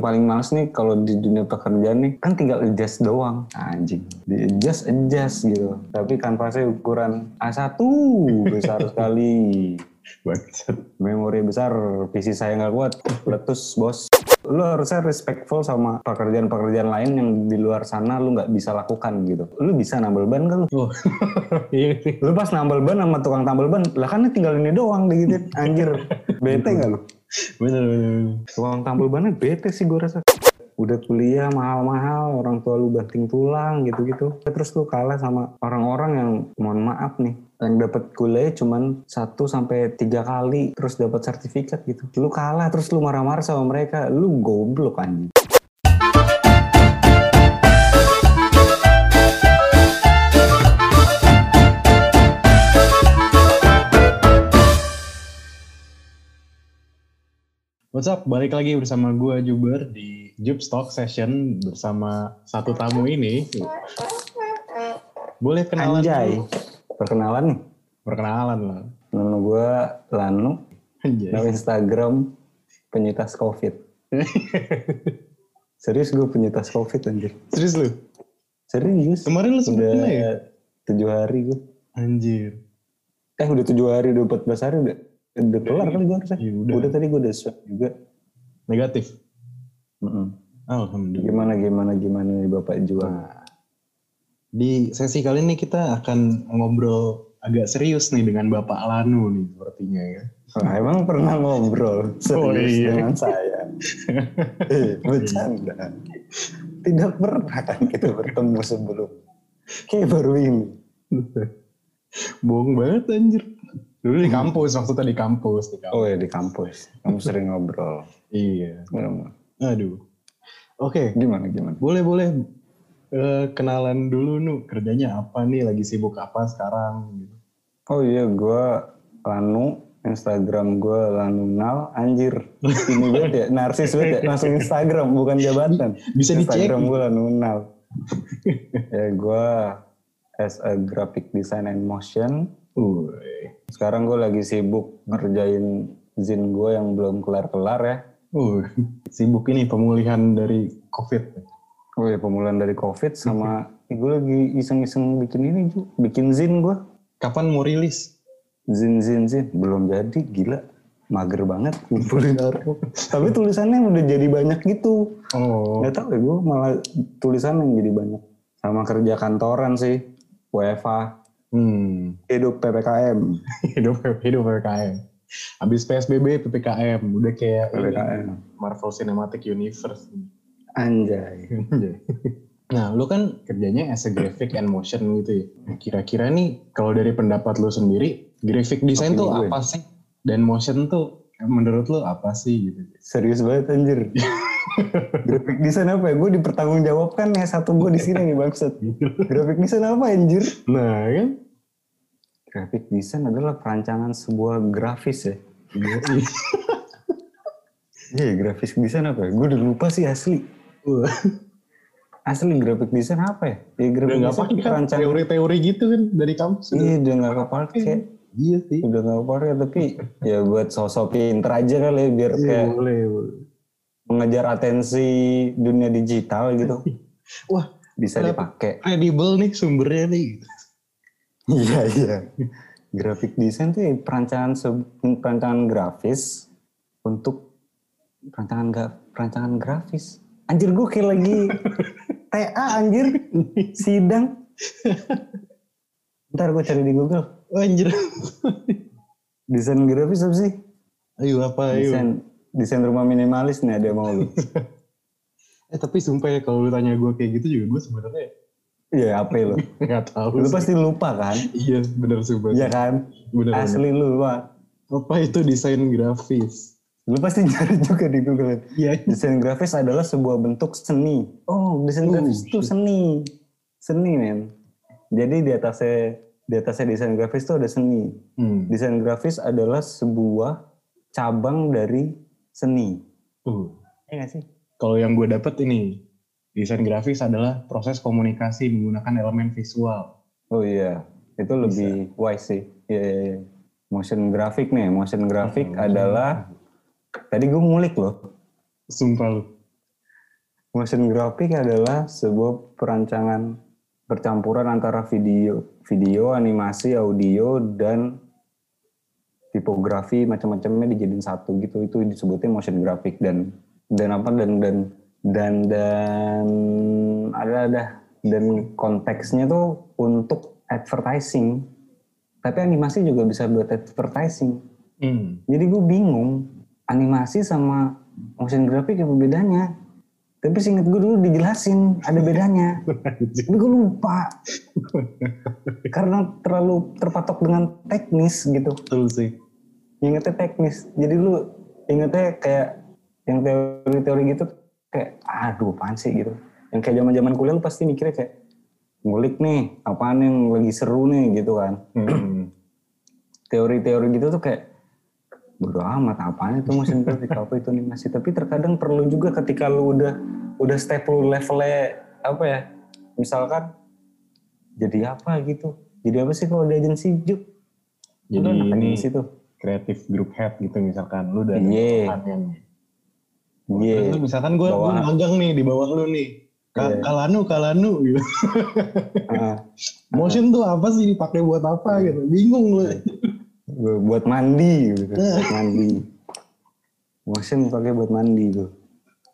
paling males nih kalau di dunia pekerjaan nih kan tinggal adjust doang. Anjing di adjust adjust gitu. Tapi kanvasnya ukuran A1 besar sekali. Bangsat. memori besar PC saya nggak kuat letus bos. Lu harusnya respectful sama pekerjaan-pekerjaan lain yang di luar sana lu nggak bisa lakukan gitu. Lu bisa nambal ban kan lu? Oh. iya lu pas nambal ban sama tukang tambal ban lah kan tinggal ini doang digigit. Anjir. Bete nggak lu Bener, bener, tukang tambal bannya bete sih gue rasa. Udah kuliah mahal-mahal orang tua lu banting tulang gitu-gitu. Terus lu kalah sama orang-orang yang mohon maaf nih yang dapat kuliah cuman satu sampai tiga kali terus dapat sertifikat gitu. Lu kalah terus lu marah-marah sama mereka. Lu goblok anjing What's up? Balik lagi bersama gue Juber di Jub Talk Session bersama satu tamu ini. Boleh kenalan anjay dulu? perkenalan nih Perkenalan lah. nama gue Lanu Anjay. nama Instagram penyintas covid serius gue penyintas covid anjir Serius lu? serius Kemarin lu kena ya? tujuh hari gue Anjir. eh udah tujuh hari udah 14 hari udah udah kelar kali gue harusnya Iya, udah. udah. tadi gue udah swab juga Negatif? Mm-mm. Alhamdulillah. gimana gimana gimana nih bapak juang Nah, di sesi kali ini kita akan ngobrol agak serius nih dengan Bapak Lanu nih sepertinya ya. Nah, emang pernah ngobrol serius iya. dengan saya eh bercanda tidak pernah kan kita bertemu sebelum kayak baru ini Bohong banget anjir. Dulu di kampus, maksudnya di kampus. Di kampus. oh ya di kampus kamu sering ngobrol Iya. Gimana? Aduh. Oke, gimana gimana boleh boleh Eh, kenalan dulu nu kerjanya apa nih, lagi sibuk apa sekarang? gitu. oh iya gue Lanu Instagram gue Lanunal anjir ini banget ya narsis banget ya langsung Instagram bukan jabatan Bisa dicek. Instagram gue Lanunal ya gue as a graphic design and motion Uy. sekarang gue lagi sibuk ngerjain zin gue yang belum kelar-kelar ya. Uh, sibuk ini pemulihan dari COVID. oh ya pemulihan dari covid sama gue lagi iseng-iseng bikin ini Ju. bikin zin gue Kapan mau rilis? zin zin zin. Belum jadi gila. Mager banget. Ngumpulin tapi tulisannya udah jadi banyak gitu. Oh, nggak tahu ya gue malah tulisan yang jadi banyak. Sama kerja kantoran sih WFA hmm. hidup PPKM hidup hidup PPKM. Habis PSBB PPKM udah kayak ini, PPKM Marvel Cinematic Universe. anjay Nah, lu kan kerjanya as a graphic and motion gitu ya. Nah, Kira-kira nih kalau dari pendapat lu sendiri, graphic design Opini tuh gue. apa sih? Dan motion tuh menurut lu apa sih gitu? serius banget anjir graphic design apa ya? Gue dipertanggungjawabkan ya satu gue di sini nih bangsat. Graphic design apa anjir? Nah, kan? graphic design adalah perancangan sebuah grafis ya. Iya. Graphic design apa ya? Gue udah lupa sih asli. Asli graphic design apa ya? Ya udah graphic nggak design pakai kan? perancangan. Teori-teori gitu kan dari kampus. iya udah nggak kepake. Iya sih. udah nggak kepake tapi ya buat sosok pinter aja kali ya biar Iya, kayak boleh, boleh. Mengejar atensi dunia digital gitu Wah, bisa dipakai credible nih sumbernya nih. Iya iya. Graphic design tuh perancangan perancangan grafis untuk perancangan ga- perancangan grafis. Anjir gue kayak lagi TA anjir sidang. Ntar gue cari di Google. Anjir. Desain grafis apa sih? Ayo apa ayo. Desain desain rumah minimalis nih ada mau lu. Eh tapi sumpah ya kalau lu tanya gue kayak gitu juga gue sebenarnya Iya apa lu? nggak tahu. Lu sih. pasti lupa kan? Iya bener sumpah. Iya kan? Bener. bener. Asli lu lupa. Apa itu desain grafis? Lu pasti nyari juga di Google. Iya. Desain grafis adalah sebuah bentuk seni. Oh, desain Oh, grafis itu seni. Seni, men. Jadi di atasnya di atasnya desain grafis itu ada seni. Hmm. Desain grafis adalah sebuah cabang dari seni. Uh. Iya gak sih? Kalau yang gue dapet ini desain grafis adalah proses komunikasi menggunakan elemen visual. Oh iya, itu lebih wise sih. Iya, iya, iya. Motion graphic nih, motion graphic Hmm, adalah tadi gue ngulik loh. Sumpah lu. Motion graphic adalah sebuah perancangan percampuran antara video, video, animasi, audio, dan tipografi macam-macamnya dijadiin satu gitu. Itu disebutnya motion graphic dan dan apa dan dan dan dan ada ada dan konteksnya tuh untuk advertising. Tapi animasi juga bisa buat advertising. Hmm. Jadi gue bingung animasi sama motion graphic apa bedanya. Tapi singkat gue dulu dijelasin ada bedanya. Tapi gue lupa. Karena terlalu terpatok dengan teknis gitu. Betul sih. Ingatnya teknis. Jadi lu ingetnya kayak yang teori-teori gitu kayak aduh apaan sih gitu. Yang kayak zaman-zaman kuliah lu pasti mikirnya kayak ngulik nih apaan yang lagi seru nih gitu kan. Hmm. Teori-teori gitu tuh kayak bodo amat apaan itu motion graphic apa itu animasi tapi terkadang perlu juga ketika lu udah udah step lu levelnya apa ya misalkan jadi apa gitu jadi apa sih kalau di agensi Juk Jadi ini agensi tuh creative group head gitu misalkan lu udah Iya. bawahan yang iya Terus lu misalkan gue Bawah. magang nih di bawah lu nih. Ka- Iya. Kalanu, kalanu gitu. Ah, Motion tuh apa sih dipakai buat apa gitu. Bingung lu. Bu- buat mandi gitu buat mandi. Motion pakai buat mandi tuh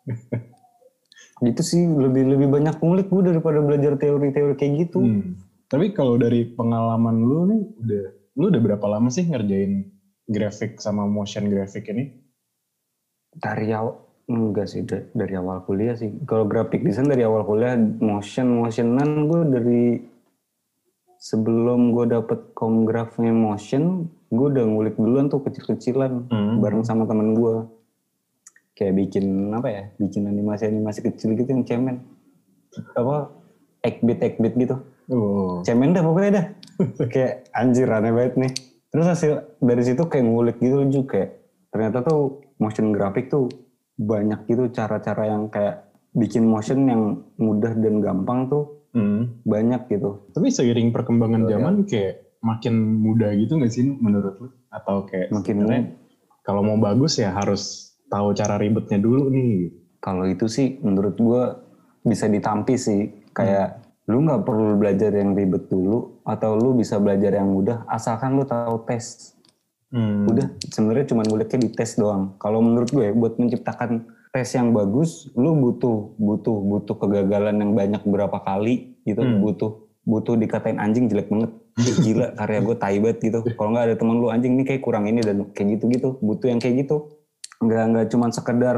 itu sih lebih lebih banyak ngulik gue daripada belajar teori-teori kayak gitu. Hmm. Tapi kalau dari pengalaman lu nih udah lu udah berapa lama sih ngerjain grafik sama motion grafik ini? dari awal enggak sih da- dari awal kuliah sih. Kalau graphic design dari awal kuliah motion motionan gue dari sebelum gue dapet komgrafnya motion gue udah ngulik duluan tuh kecil-kecilan Hmm. bareng sama temen gue kayak bikin apa ya bikin animasi-animasi kecil gitu yang cemen. Apa ekbit ekbit gitu. Oh. cemen dah pokoknya dah. Kayak anjir aneh banget nih. Terus hasil dari situ kayak ngulik gitu juga kayak ternyata tuh motion graphic tuh banyak gitu cara-cara yang kayak bikin motion yang mudah dan gampang tuh Hmm. banyak gitu. Tapi seiring perkembangan Iya, zaman kayak makin mudah gitu gak sih menurut lu? Atau kayak Makin kalau mau bagus ya harus tahu cara ribetnya dulu nih. kalau itu sih menurut gua bisa ditampi sih kayak lu nggak perlu belajar yang ribet dulu atau lu bisa belajar yang mudah asalkan lu tahu tes Hmm. udah sebenarnya cuma nguliknya di tes doang kalau menurut gue buat menciptakan tes yang bagus lu butuh butuh butuh kegagalan yang banyak berapa kali gitu Hmm. butuh butuh dikatain anjing jelek banget gila karya gue tai banget gitu kalau nggak ada temen lu anjing ini kayak kurang ini dan kayak gitu gitu butuh yang kayak gitu nggak nggak cuma sekedar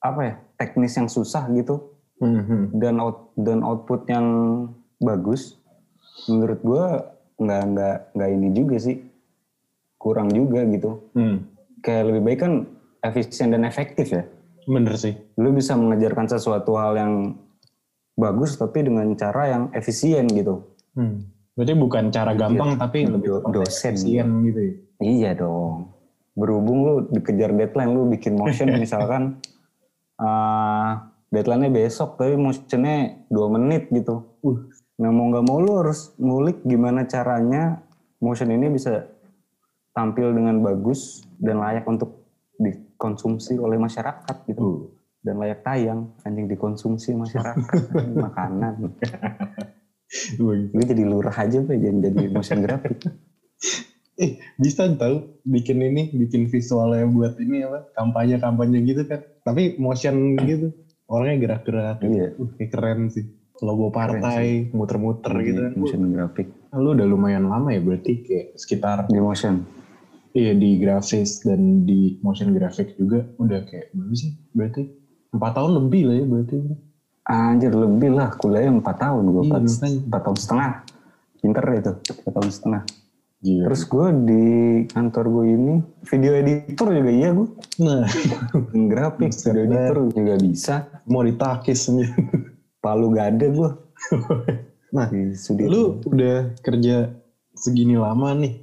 apa ya teknis yang susah gitu hmm. dan out dan output yang bagus menurut gue nggak nggak nggak ini juga sih kurang juga gitu Hmm. kayak lebih baik kan efisien dan efektif ya. Bener sih. Lu bisa mengajarkan sesuatu hal yang bagus tapi dengan cara yang efisien gitu. Hmm. Berarti bukan cara gampang tapi Hmm, lebih dosen. efisien gitu ya. Iya dong. Berhubung lu dikejar deadline lu bikin motion misalkan eh deadline-nya besok tapi motionnya dua menit gitu. Uh. Nah mau nggak mau lu harus ngulik gimana caranya motion ini bisa tampil dengan bagus dan layak untuk dikonsumsi oleh masyarakat gitu. Uh. dan layak tayang anjing dikonsumsi masyarakat makanan. gue jadi lurah aja gue jadi jadi motion graphic Eh, bisa tahu bikin ini, bikin visualnya buat ini apa? Kampanye-kampanye gitu kan. Tapi motion gitu. Orangnya gerak-gerak. gitu. Iya. Uh, kayak keren sih. Logo partai, muter-muter gitu. Jadi motion graphic Lu udah lumayan lama ya berarti kayak sekitar di motion iya di grafis dan di motion graphic juga udah kayak berapa sih berarti empat tahun lebih lah ya berarti anjir lebih lah. Kuliahnya empat tahun gue Iya, empat, tahun setengah. Pinter itu empat tahun setengah. Gila. terus gue di kantor gue ini video editor juga iya gue nah. Grafik video editor juga bisa. Mau ditakis palu gade gue Nah, di lu udah kerja segini lama nih.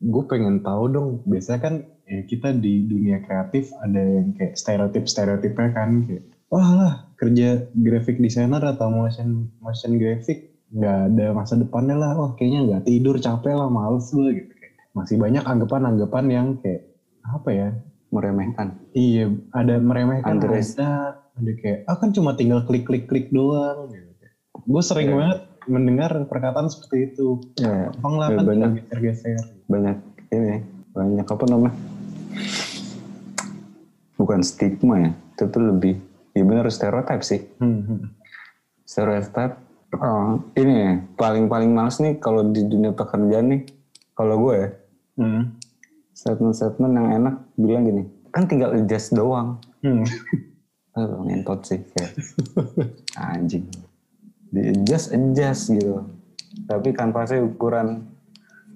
Gue pengen tahu dong. Biasanya kan ya kita di dunia kreatif ada yang kayak stereotip stereotipnya kan kayak wah lah kerja graphic designer atau motion motion graphic nggak ada masa depannya lah wah kayaknya nggak tidur capek lah males gue gitu kayak masih banyak anggapan-anggapan yang kayak apa ya meremehkan Iya, ada meremehkan, Andres. ada, ada kayak, ah kan cuma tinggal klik-klik-klik doang. Gitu. Gue sering Iya. banget mendengar perkataan seperti itu. ya Gampang lah Ya, kan banyak. geser-geser. banyak ini banyak apa namanya bukan stigma ya itu tuh lebih ya bener stereotip sih Hmm, hmm. stereotip oh, ini ya, paling paling males nih kalau di dunia pekerjaan nih kalau gue ya Hmm. statement-statement yang enak bilang gini kan tinggal adjust doang Hmm. oh, ngentot sih kayak anjing di adjust adjust gitu tapi kanvasnya ukuran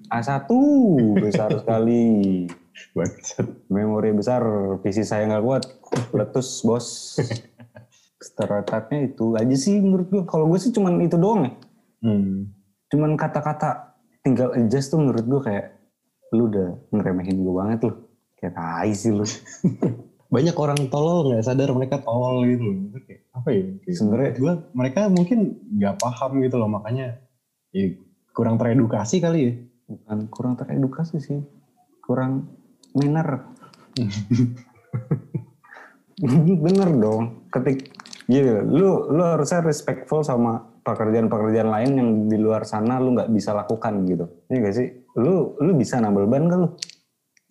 A1 besar sekali Bangsat. memori besar PC saya nggak kuat letus bos stereotipnya itu aja sih menurut gue kalau gue sih cuman itu doang ya Hmm. cuman kata-kata tinggal adjust tuh menurut gue kayak lu udah ngeremehin gue banget lu kayak tai sih lu Banyak orang tolol nggak sadar mereka tolol gitu loh. Kayak, apa ya? Kayak, Sebenarnya- gue mereka mungkin nggak paham gitu loh makanya ya, kurang teredukasi kali ya. bukan kurang teredukasi sih kurang manner bener dong ketik gitu lu lu harusnya respectful sama pekerjaan-pekerjaan lain yang di luar sana lu nggak bisa lakukan gitu. Ini gak sih? Lu lu bisa nambal ban kan lu?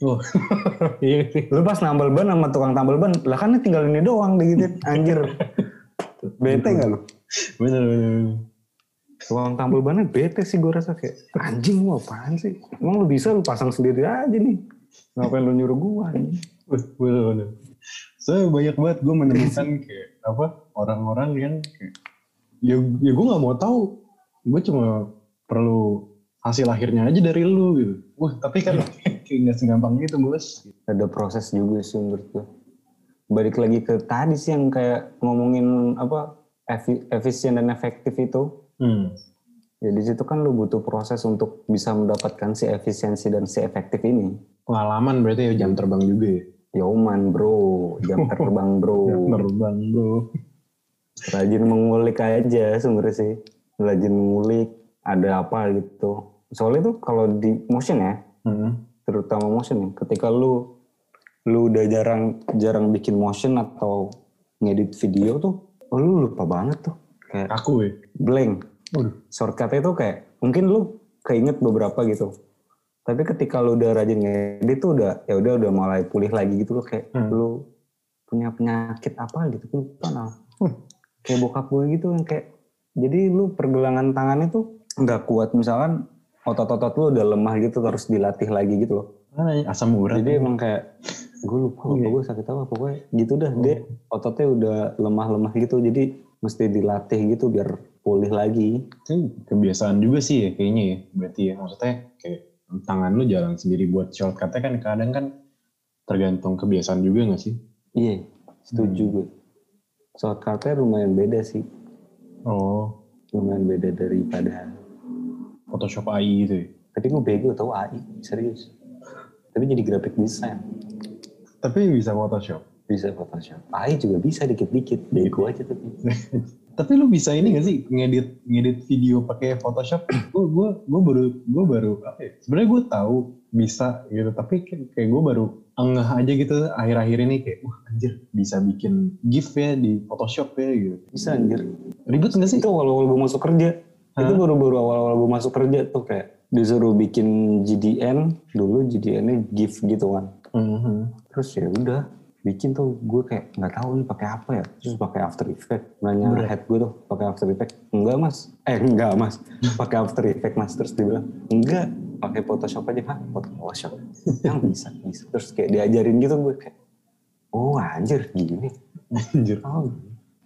Oh, iya sih. lu pas nambal ban sama tukang tambal ban lah kan tinggal ini doang digituin anjir. Bete gak lu? Bener, bener, bener. tukang tambal bannya bete sih gue rasa kayak anjing lu apaan sih? Emang lu bisa lu pasang sendiri aja nih. Ngapain lu nyuruh gua anjing? Bener, bener. Soalnya banyak banget gue menemukan kayak apa orang-orang yang kayak ya, ya gue nggak mau tahu. Gue cuma perlu hasil akhirnya aja dari lu gitu. Wah tapi kan nggak segampang gitu bos. ada proses juga sih menurut gue. Balik lagi ke tadi sih yang kayak ngomongin apa efi- efisien dan efektif itu. Hmm. Ya di situ kan lu butuh proses untuk bisa mendapatkan si efisiensi dan si efektif ini. Pengalaman berarti ya jam terbang juga ya. Yoman bro, jam terbang bro. Jam terbang bro. Rajin mengulik aja sebenarnya sih. Rajin mengulik ada apa gitu. Soalnya tuh kalau di motion ya, Hmm. terutama motion ya, ketika lu lu udah jarang jarang bikin motion atau ngedit video tuh, oh, lu lupa banget tuh. Kayak Kaku ya. blank. Waduh. Shortcutnya tuh kayak mungkin lu keinget beberapa gitu. Tapi ketika lu udah rajin ngedit tuh udah ya udah udah mulai pulih lagi gitu loh kayak Hmm. lu punya penyakit apa gitu lupa nah. Kayak bokap gue gitu yang kayak jadi lu pergelangan tangannya tuh nggak kuat misalkan otot-otot lu udah lemah gitu terus dilatih lagi gitu loh. Ya? Asam urat. Jadi emang kayak gue lupa Iya. apa gue sakit apa pokoknya gitu dah dia ototnya udah lemah-lemah gitu jadi mesti dilatih gitu biar pulih lagi. Itu kebiasaan juga sih ya kayaknya ya. Berarti ya maksudnya kayak tangan lu jalan sendiri buat shortcutnya kan kadang kan tergantung kebiasaan juga gak sih? Iya, setuju gue. Shortcutnya lumayan beda sih. Oh, Lumayan beda daripada... Photoshop AI gitu ya. Tapi gue bego tau AI, serius. Tapi jadi graphic design. Tapi bisa Photoshop. Bisa Photoshop. AI juga bisa dikit-dikit. Bego aja tapi. Tapi lu bisa ini gak sih ngedit ngedit video pakai Photoshop? gue gue gue baru gue baru apa ya? Sebenarnya gue tahu bisa gitu, tapi kayak, kayak gue baru engeh aja gitu akhir-akhir ini kayak wah anjir bisa bikin GIF ya di Photoshop ya gitu. Bisa anjir. Ribet gak sih? Itu awal-awal gue masuk kerja. Itu Hah? baru-baru awal-awal gue masuk kerja tuh kayak disuruh bikin GDN. Dulu GDN-nya GIF gitu kan. Mhm. Terus ya udah bikin tuh gue kayak nggak tahu nih pakai apa ya. Terus pakai After Effects nanya Berat. head gue tuh pakai After Effects enggak mas. Eh enggak mas. Pakai After Effects mas. Terus dia bilang enggak pakai Photoshop aja hah Photoshop. Yang bisa bisa. Terus kayak diajarin gitu gue kayak oh anjir gini. Anjir. oh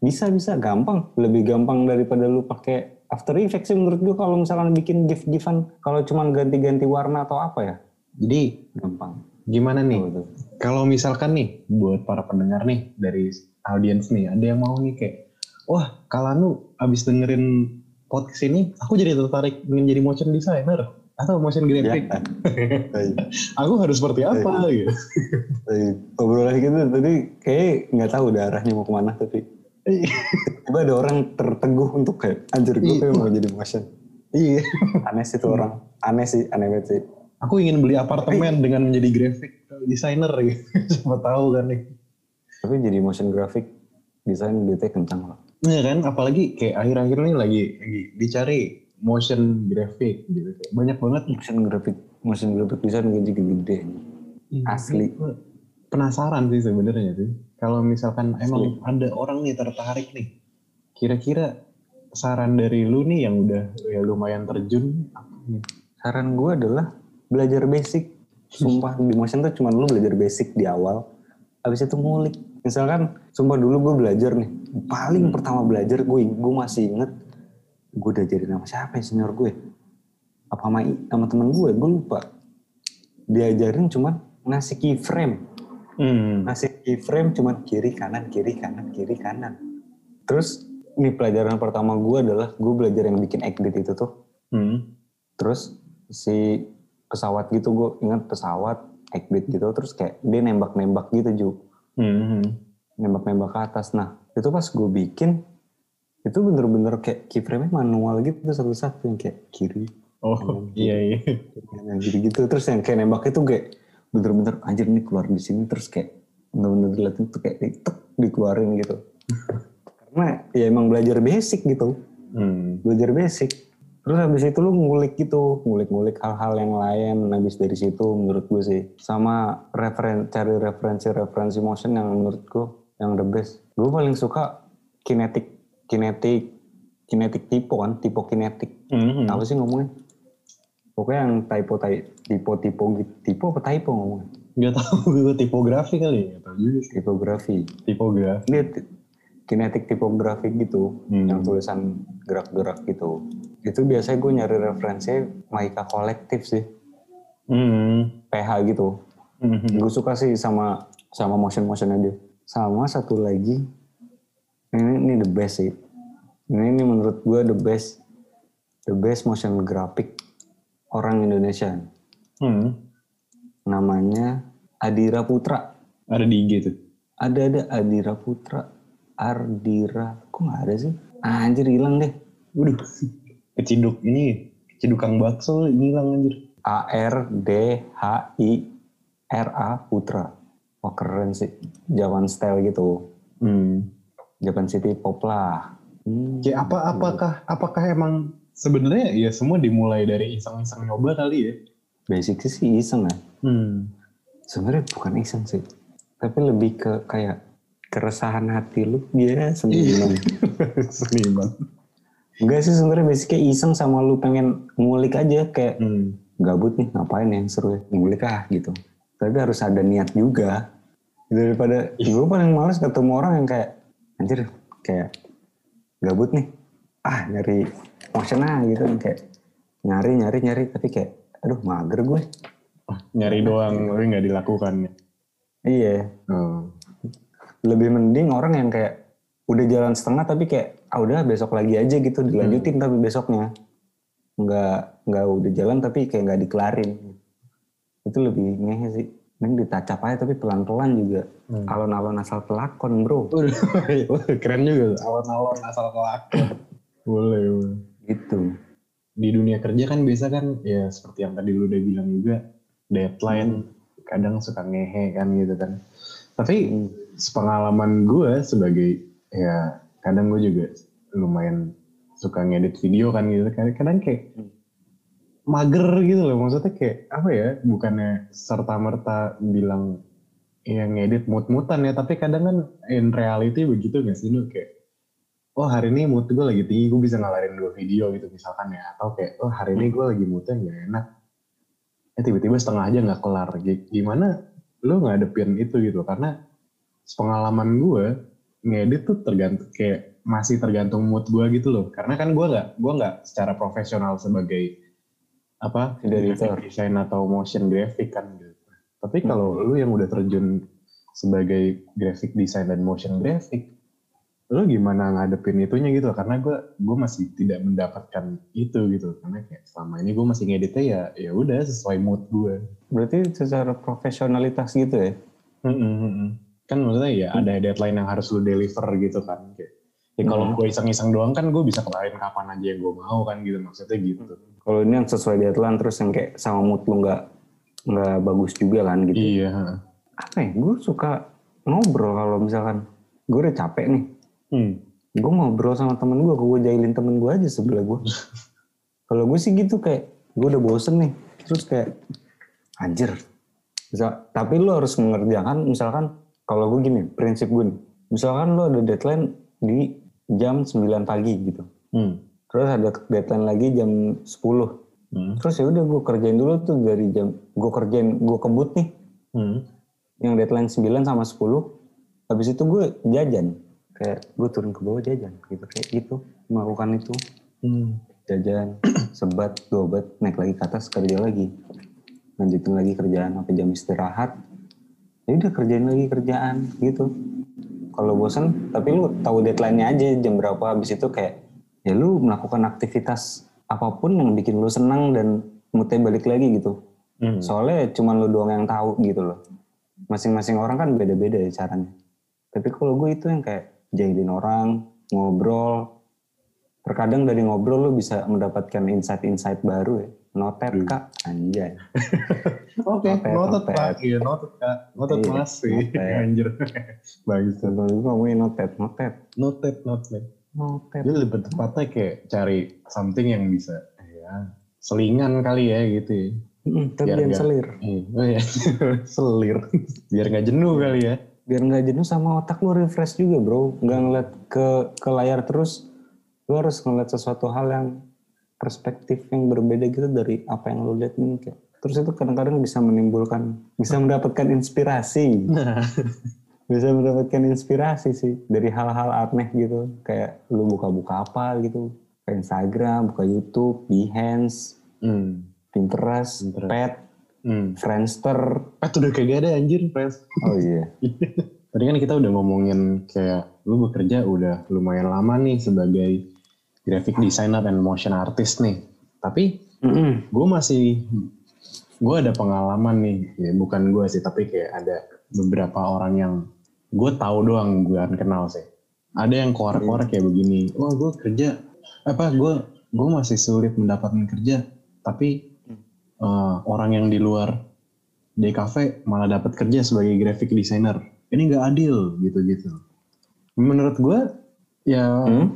bisa bisa. Gampang. Lebih gampang daripada lu pakai After Effects sih menurut gue kalau misalkan bikin gif-gifan kalau cuma ganti-ganti warna atau apa ya. Jadi gampang gimana nih? Tuh. Kalau misalkan nih buat para pendengar nih dari audiens nih ada yang mau nih kayak wah Kalanu abis dengerin podcast ini aku jadi tertarik ingin jadi motion designer atau motion graphic. Ya. Aku harus seperti apa gitu. Obrolan gitu tadi kayak nggak tahu udah arahnya mau ke mana tapi tiba ada orang terteguh untuk kayak anjir gue Iya. pengen mau jadi motion iya. aneh sih tuh orang aneh sih aneh banget sih aku ingin beli apartemen dengan menjadi graphic designer gitu. Siapa tahu kan nih. Tapi jadi motion graphic desain duitnya kencang lah. Iya kan, apalagi kayak akhir-akhir ini lagi, lagi dicari motion graphic gitu. Banyak banget. Motion graphic, motion graphic design gaji gede. Asli. Gua Penasaran sih sebenarnya sih. Kalau misalkan emang ada orang nih tertarik nih, kira-kira saran dari lu nih yang udah ya lumayan terjun apa nih? Saran gue adalah belajar basic. Sumpah di motion tuh cuma lu belajar basic di awal. Habis itu ngulik. Misalkan, sumpah dulu gue belajar nih. Paling pertama belajar gue, gue masih inget. Gue udah jadi nama siapa ya senior gue? Apa sama, sama temen gue? Gue lupa. Diajarin cuman ngasih keyframe. Hmm. Ngasih keyframe cuman kiri kanan kiri kanan kiri kanan. Terus ini pelajaran pertama gue adalah gue belajar yang bikin edit itu tuh. Hmm. Terus si pesawat gitu gue ingat pesawat edit gitu terus kayak dia nembak-nembak gitu Ju. Hmm. Nembak-nembak ke atas. Nah itu pas gue bikin itu bener-bener kayak keyframe manual gitu satu-satu yang kayak kiri Oh iya iya. gitu-gitu terus yang kayak nembak itu kayak bener-bener anjir nih keluar di sini terus kayak bener-bener diliatin tuh kayak tek dikeluarin gitu karena ya emang belajar basic gitu Hmm. belajar basic terus habis itu lu ngulik gitu ngulik-ngulik hal-hal yang lain habis dari situ menurut gue sih sama referen cari referensi-referensi motion yang menurut gue yang the best gue paling suka kinetik kinetik kinetik tipe kan tipe kinetik Hmm. apa sih ngomongnya pokoknya yang typo typo gitu tipe apa typo ngomongnya Gak tahu gue tipografi kali ya. Juga sih. tipografi Tipografi. ini ti- kinetik tipografi gitu Hmm. yang tulisan gerak-gerak gitu itu biasanya gue nyari referensi Maika kolektif sih Hmm. PH gitu Hmm. gue suka sih sama sama motion motion aja sama satu lagi ini ini the best sih ini, ini menurut gue the best the best motion graphic orang Indonesia Hmm. namanya Adira Putra Ada di IG tuh. ada ada Adira Putra Ardira kok nggak ada sih anjir hilang deh Waduh. Keciduk ini. Keciduk Kang Bakso hilang anjir. A R D H I R A Putra wah keren sih Javan style gitu Hmm. Japan City pop lah Hmm. Kayak apa apakah apakah emang sebenarnya ya semua dimulai dari iseng-iseng nyoba kali ya? basic sih iseng ya Hmm. sebenarnya bukan iseng sih tapi lebih ke kayak keresahan hati lu ya seniman Seniman. Enggak sih sebenarnya basicnya iseng sama lu pengen ngulik aja kayak Hmm. gabut nih ngapain yang seru ya ngulik ah gitu tapi harus ada niat juga daripada gue paling males ketemu orang yang kayak anjir kayak gabut nih ah nyari motion ah gitu kayak nyari nyari nyari tapi kayak aduh mager gue Ah, nyari doang tapi nggak dilakukan. iya Oh. lebih mending orang yang kayak udah jalan setengah tapi kayak ah udah besok lagi aja gitu dilanjutin tapi besoknya nggak nggak udah jalan tapi kayak nggak dikelarin itu lebih ngehe sih Mending ditacap aja tapi pelan-pelan juga Hmm. alon-alon asal pelakon bro keren juga. Alon-alon asal kelakon. boleh, boleh. gitu Di dunia kerja kan biasa kan ya seperti yang tadi lu udah bilang juga deadline kadang suka ngehe kan gitu kan. Tapi Hmm. sepengalaman gue sebagai ya kadang gue juga lumayan suka ngedit video kan gitu. Kadang-kadang kayak Hmm. mager gitu loh. Maksudnya kayak apa ya bukannya serta merta bilang ya ngedit mut-mutan ya tapi kadang kan in reality begitu gak sih lu kayak oh hari ini mood gue lagi tinggi gue bisa ngalarin dua video gitu misalkan ya. Atau kayak oh hari ini gue lagi moodnya gak enak. Eh tiba-tiba setengah aja nggak kelar. Gimana lu ngadepin itu gitu? Karena pengalaman gue ngedit tuh tergantung kayak masih tergantung mood gue gitu loh. Karena kan gue nggak gue nggak secara profesional sebagai apa graphic design atau motion graphic kan gitu. Tapi kalau lu yang udah terjun sebagai graphic design dan motion graphic lu gimana ngadepin itunya gitu karena gue gue masih tidak mendapatkan itu gitu. Karena kayak selama ini gue masih ngeditnya ya ya udah sesuai mood gue berarti secara profesionalitas gitu ya kan maksudnya ya ada deadline yang harus lu deliver gitu kan kayak ya kalau Hmm. gue iseng-iseng doang kan gue bisa kelarin kapan aja yang gue mau kan gitu maksudnya gitu Kalau ini yang sesuai deadline terus yang kayak sama mood lu nggak nggak bagus juga kan gitu. Iya. Apa ya? Gue suka ngobrol kalau misalkan gue udah capek nih. Hmm. Gue ngobrol sama temen gue, gue jahilin temen gue aja sebelah gue. kalau gue sih gitu kayak gue udah bosen nih. Terus kayak anjir. Misal, tapi lu harus mengerjakan misalkan kalau gue gini, prinsip gue nih. Misalkan lu ada deadline di jam 9 pagi gitu. Hmm. Terus ada deadline lagi jam 10. Hmm. Terus ya udah gue kerjain dulu tuh dari jam gue kerjain gue kebut nih Hmm. yang deadline 9 sama 10. Habis itu gue jajan. Kayak gue turun ke bawah jajan gitu kayak gitu melakukan itu Hmm. jajan sebat dobat naik lagi ke atas kerja lagi lanjutin lagi kerjaan sampai jam istirahat ya udah kerjain lagi kerjaan gitu. Kalau bosan tapi lu tahu deadline-nya aja jam berapa habis itu kayak ya lu melakukan aktivitas apa pun yang bikin lu senang dan moodnya balik lagi gitu. Hmm. soalnya cuma lu doang yang tahu gitu loh. Masing-masing orang kan beda-beda ya caranya. Tapi kalau gue itu yang kayak jahilin orang ngobrol. Terkadang dari ngobrol lu bisa mendapatkan insight-insight baru ya notet kak anjay Oke, Noted, noted noted. pak. Iya, noted kak. Noted Iya, masih. noted. Anjir. Bagus tuh. ngomongin notet notet Noted, noted. notet Jadi lebih tepatnya kayak cari something yang bisa ya selingan kali ya gitu ya. Mm, tapi Biar jangan nggak- selir Iya, Oh iya. Selir. Biar nggak jenuh kali ya. biar nggak jenuh sama otak lu refresh juga bro nggak ngeliat ke ke layar terus lu harus ngeliat sesuatu hal yang perspektif yang berbeda gitu dari apa yang lu lihat ini kayak terus itu kadang-kadang bisa menimbulkan bisa mendapatkan inspirasi Nah. bisa mendapatkan inspirasi sih dari hal-hal aneh gitu kayak lu buka-buka apa gitu ke Instagram buka YouTube Behance Hmm. Pinterest, Pinterest. Pet Hmm. Friendster Pet udah kayak ada anjir, Pres. oh iya Tadi kan kita udah ngomongin kayak lu bekerja udah lumayan lama nih sebagai graphic designer dan motion artist nih. Tapi Mm-mm. gue masih gue ada pengalaman nih ya bukan gue sih tapi kayak ada beberapa orang yang gue tahu doang bukan kenal sih ada yang korek-korek kayak begini wah gue kerja apa gue gue masih sulit mendapatkan kerja tapi eh, orang yang di luar DKV malah dapat kerja sebagai graphic designer ini nggak adil gitu-gitu menurut gue ya Hmm?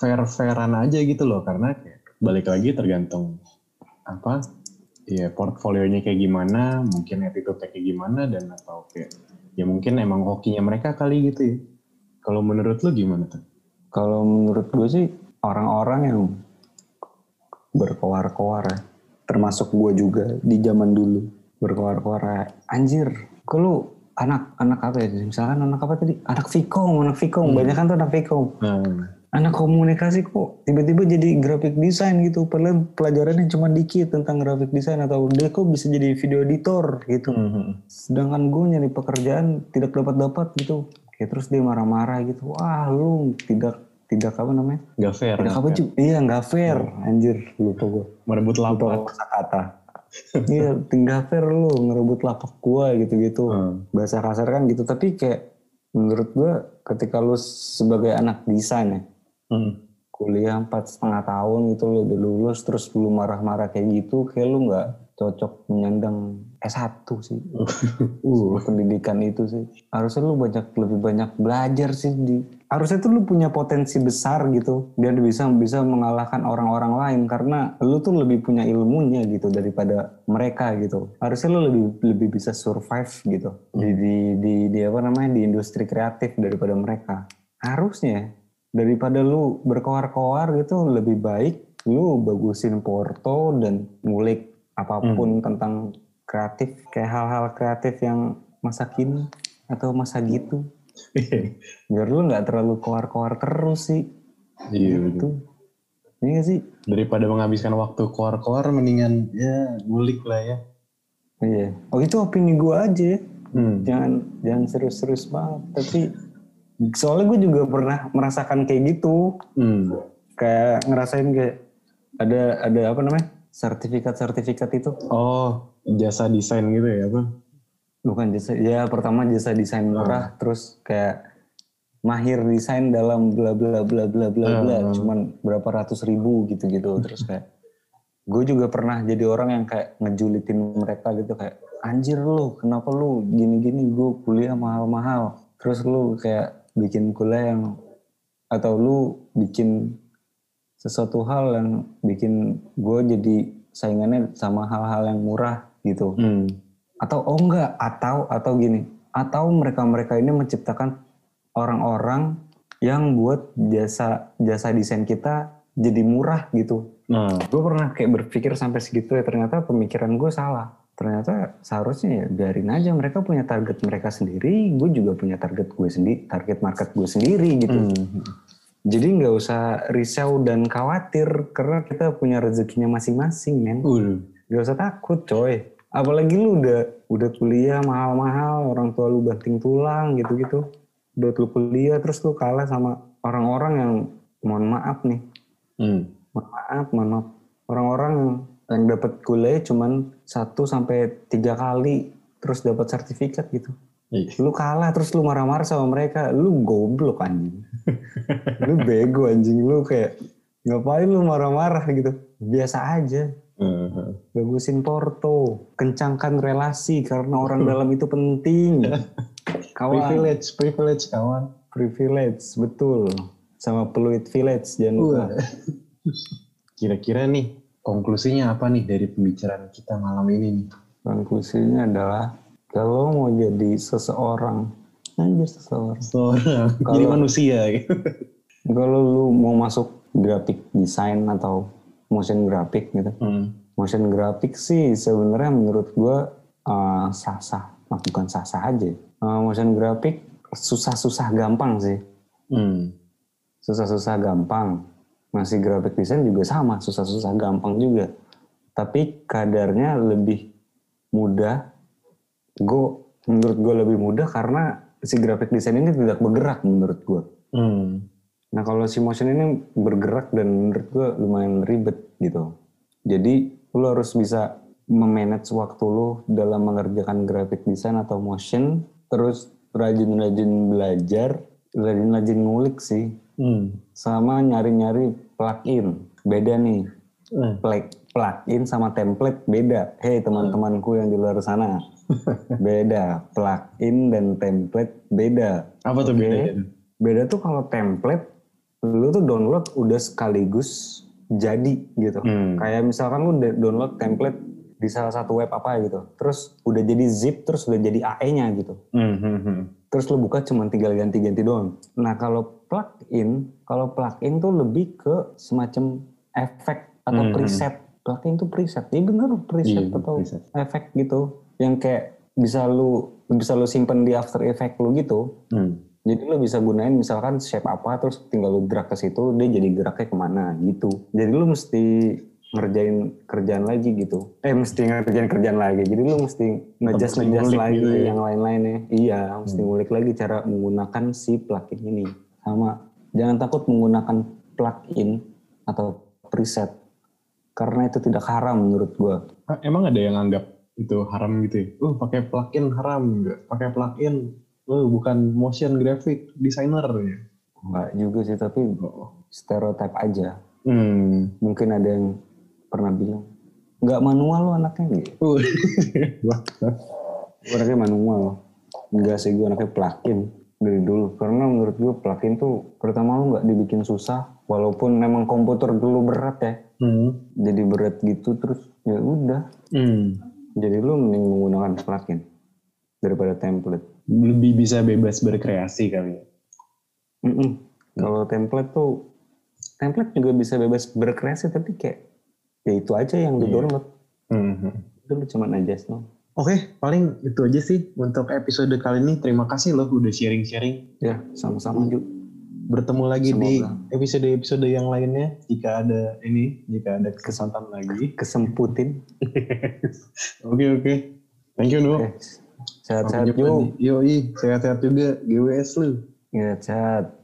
Fair-fairan aja gitu loh karena kayak balik lagi tergantung apa ya portfolionya kayak gimana mungkin attitude kayak gimana dan atau kayak ya mungkin emang hokinya mereka kali gitu ya kalau menurut lu gimana tuh Kalau menurut gue sih orang-orang yang berkoar-koar ya, termasuk gue juga di zaman dulu berkoar-koar ya, anjir, kalau anak anak apa ya? Misalkan anak apa tadi? Anak Vkom, anak Vkom, banyak kan tuh anak Vkom. nah Anak komunikasi kok tiba-tiba jadi graphic design gitu, padahal pelajarannya cuma dikit tentang graphic design atau dia kok bisa jadi video editor gitu. Sedangkan gue nyari pekerjaan tidak dapat dapat gitu. Kayak terus dia marah-marah gitu. Wah lu tidak tidak apa namanya? nggak fair Tidak nggak apa juga? Iya nggak fair. Anjir lupa gue. merebut lapak kata iya tinggal fair lu ngerebut lapak gue gitu-gitu. Hmm. Bahasa kasar kan gitu. Tapi kayak menurut gue ketika lu sebagai anak desain ya. Hmm. Kuliah empat setengah tahun gitu lu udah lulus terus lu marah-marah kayak gitu. Kayak lu nggak cocok menyandang S1 sih. uh, pendidikan itu sih. Harusnya lu banyak lebih banyak belajar sih di harusnya tuh lu punya potensi besar gitu biar bisa bisa mengalahkan orang-orang lain karena lu tuh lebih punya ilmunya gitu daripada mereka gitu. Harusnya lu lebih lebih bisa survive gitu di di di, di apa namanya di industri kreatif daripada mereka. Harusnya daripada lu berkoar-koar gitu lebih baik lu bagusin porto dan ngulik apa pun tentang kreatif kayak hal-hal kreatif yang masa kini atau masa gitu. Biar lu nggak terlalu koar-koar terus sih. Iya betul. gitu. Ini gak sih? Daripada menghabiskan waktu keluar-keluar mendingan ya ngulik lah ya. Iya. Oh itu opini gua aja ya. hmm. jangan jangan serius-serius banget. Tapi soalnya gue juga pernah merasakan kayak gitu. Hmm. kayak ngerasain kayak ada ada apa namanya? Sertifikat-sertifikat itu. Oh jasa desain gitu ya apa bukan jasa ya pertama jasa desain murah terus kayak mahir desain dalam bla bla bla bla bla bla Hmm. cuman berapa ratus ribu gitu gitu terus kayak gue juga pernah jadi orang yang kayak ngejulitin mereka gitu kayak anjir lu kenapa lu gini-gini? Gue kuliah mahal-mahal. Terus lu kayak bikin kuliah yang atau lu bikin sesuatu hal yang bikin gue jadi saingannya sama hal-hal yang murah gitu. Hmm. atau oh enggak atau atau gini. Atau mereka-mereka ini menciptakan orang-orang yang buat jasa jasa desain kita jadi murah gitu. Nah, gue pernah kayak berpikir sampai segitu ya ternyata pemikiran gue salah ternyata seharusnya ya biarin aja mereka punya target mereka sendiri gue juga punya target gue sendiri target market gue sendiri gitu hmm. jadi nggak usah risau dan khawatir karena kita punya rezekinya masing-masing men Waduh. Gak usah takut coy. Apalagi lu udah udah kuliah mahal-mahal, orang tua lu banting tulang gitu-gitu. Buat lu kuliah terus lu kalah sama orang-orang yang mohon maaf nih. Hmm. Mohon maaf, mohon maaf. Orang-orang yang, yang dapat kuliah cuman satu sampai tiga kali terus dapat sertifikat gitu. Iya. Lu kalah terus lu marah-marah sama mereka, lu goblok anjing. lu bego anjing, lu kayak ngapain lu marah-marah gitu. Biasa aja. Hmm. Bagusin Porto, kencangkan relasi karena orang dalam itu penting. Kawan, privilege, Privilege, kawan. privilege, betul. Sama peluit village jangan lupa. Kira-kira nih konklusinya apa nih dari pembicaraan kita malam ini nih? Konklusinya adalah kalau mau jadi seseorang, aja seseorang. Seorang Kalau- jadi manusia gitu. Kalau lu mau masuk graphic design atau motion graphic gitu, Hmm. motion graphic sih sebenarnya menurut gua eh, sah-sah, nah, bukan sah-sah aja. Eh, motion graphic susah-susah gampang sih. Hmm. susah-susah gampang. Masih graphic design juga sama, susah-susah gampang juga. Tapi kadarnya lebih mudah. Gue menurut gue lebih mudah karena si graphic design ini tidak bergerak menurut gue. Hmm. Nah kalau si motion ini bergerak dan menurut gue lumayan ribet gitu. Jadi lu harus bisa memanage waktu lu dalam mengerjakan graphic design atau motion. Terus rajin-rajin belajar, rajin-rajin ngulik sih Hmm. sama nyari-nyari plugin. Beda nih, Eh, Plag- plugin sama template beda. Hei teman-temanku yang di luar sana, beda. Plugin dan template beda. Apa tuh bedanya? Beda tuh kalau template, lu tuh download udah sekaligus jadi gitu. Hmm. Kayak misalkan lu download template di salah satu web apa gitu, terus udah jadi zip, terus udah jadi AE-nya gitu Hmm, hmm, hmm. terus lu buka cuma tinggal ganti-ganti doang. Nah kalau plugin, kalau plugin tuh lebih ke semacam efek atau Hmm. preset. Plugin tuh preset, iya bener preset Iya, atau preset. efek gitu, yang kayak bisa lu bisa lu simpen di After Effect lu gitu. Hmm. Jadi lu bisa gunain misalkan shape apa, terus tinggal lu drag ke situ, dia jadi geraknya ke mana gitu. Jadi lu mesti ngerjain kerjaan lagi gitu. Eh mesti ngerjain kerjaan lagi. Jadi lu mesti ngejas ngejas lagi gitu ya. yang lain-lainnya. Iya, mesti Hmm. ngulik lagi cara menggunakan si plugin ini. Sama jangan takut menggunakan plugin atau preset karena itu tidak haram menurut gua. Ah, Emang ada yang anggap itu haram gitu ya? Uh, pakai plugin haram nggak? Pakai plugin, uh, bukan motion graphic designer ya? Enggak juga sih, tapi Oh. stereotype aja. Hmm. Mungkin ada yang pernah bilang, nggak manual lo anaknya gitu. Uh. Gue anaknya manual. Enggak sih, gue anaknya plugin dari dulu. Karena menurut gue plugin tuh pertama lu nggak dibikin susah. Walaupun memang komputer dulu berat ya. hmm. Jadi berat gitu terus ya udah. Hmm. Jadi lu mending menggunakan plugin daripada template. Lebih bisa bebas berkreasi kali ya? Mm-mm. Kalau template tuh template juga bisa bebas berkreasi tapi kayak ya itu aja yang di Iya. download. Hmm. Itu lu cuma adjust doang. Oke, paling itu aja sih untuk episode kali ini. Terima kasih loh udah sharing-sharing. Ya, sama-sama Ju. Bertemu lagi di Semoga. episode-episode yang lainnya. Jika ada ini, jika ada kesempatan lagi. Kesemputin. Oke, oke. Thank you. Nuh. Sehat-sehat Ju. di- Yoi, sehat-sehat juga. GWS lu. Ya, sehat.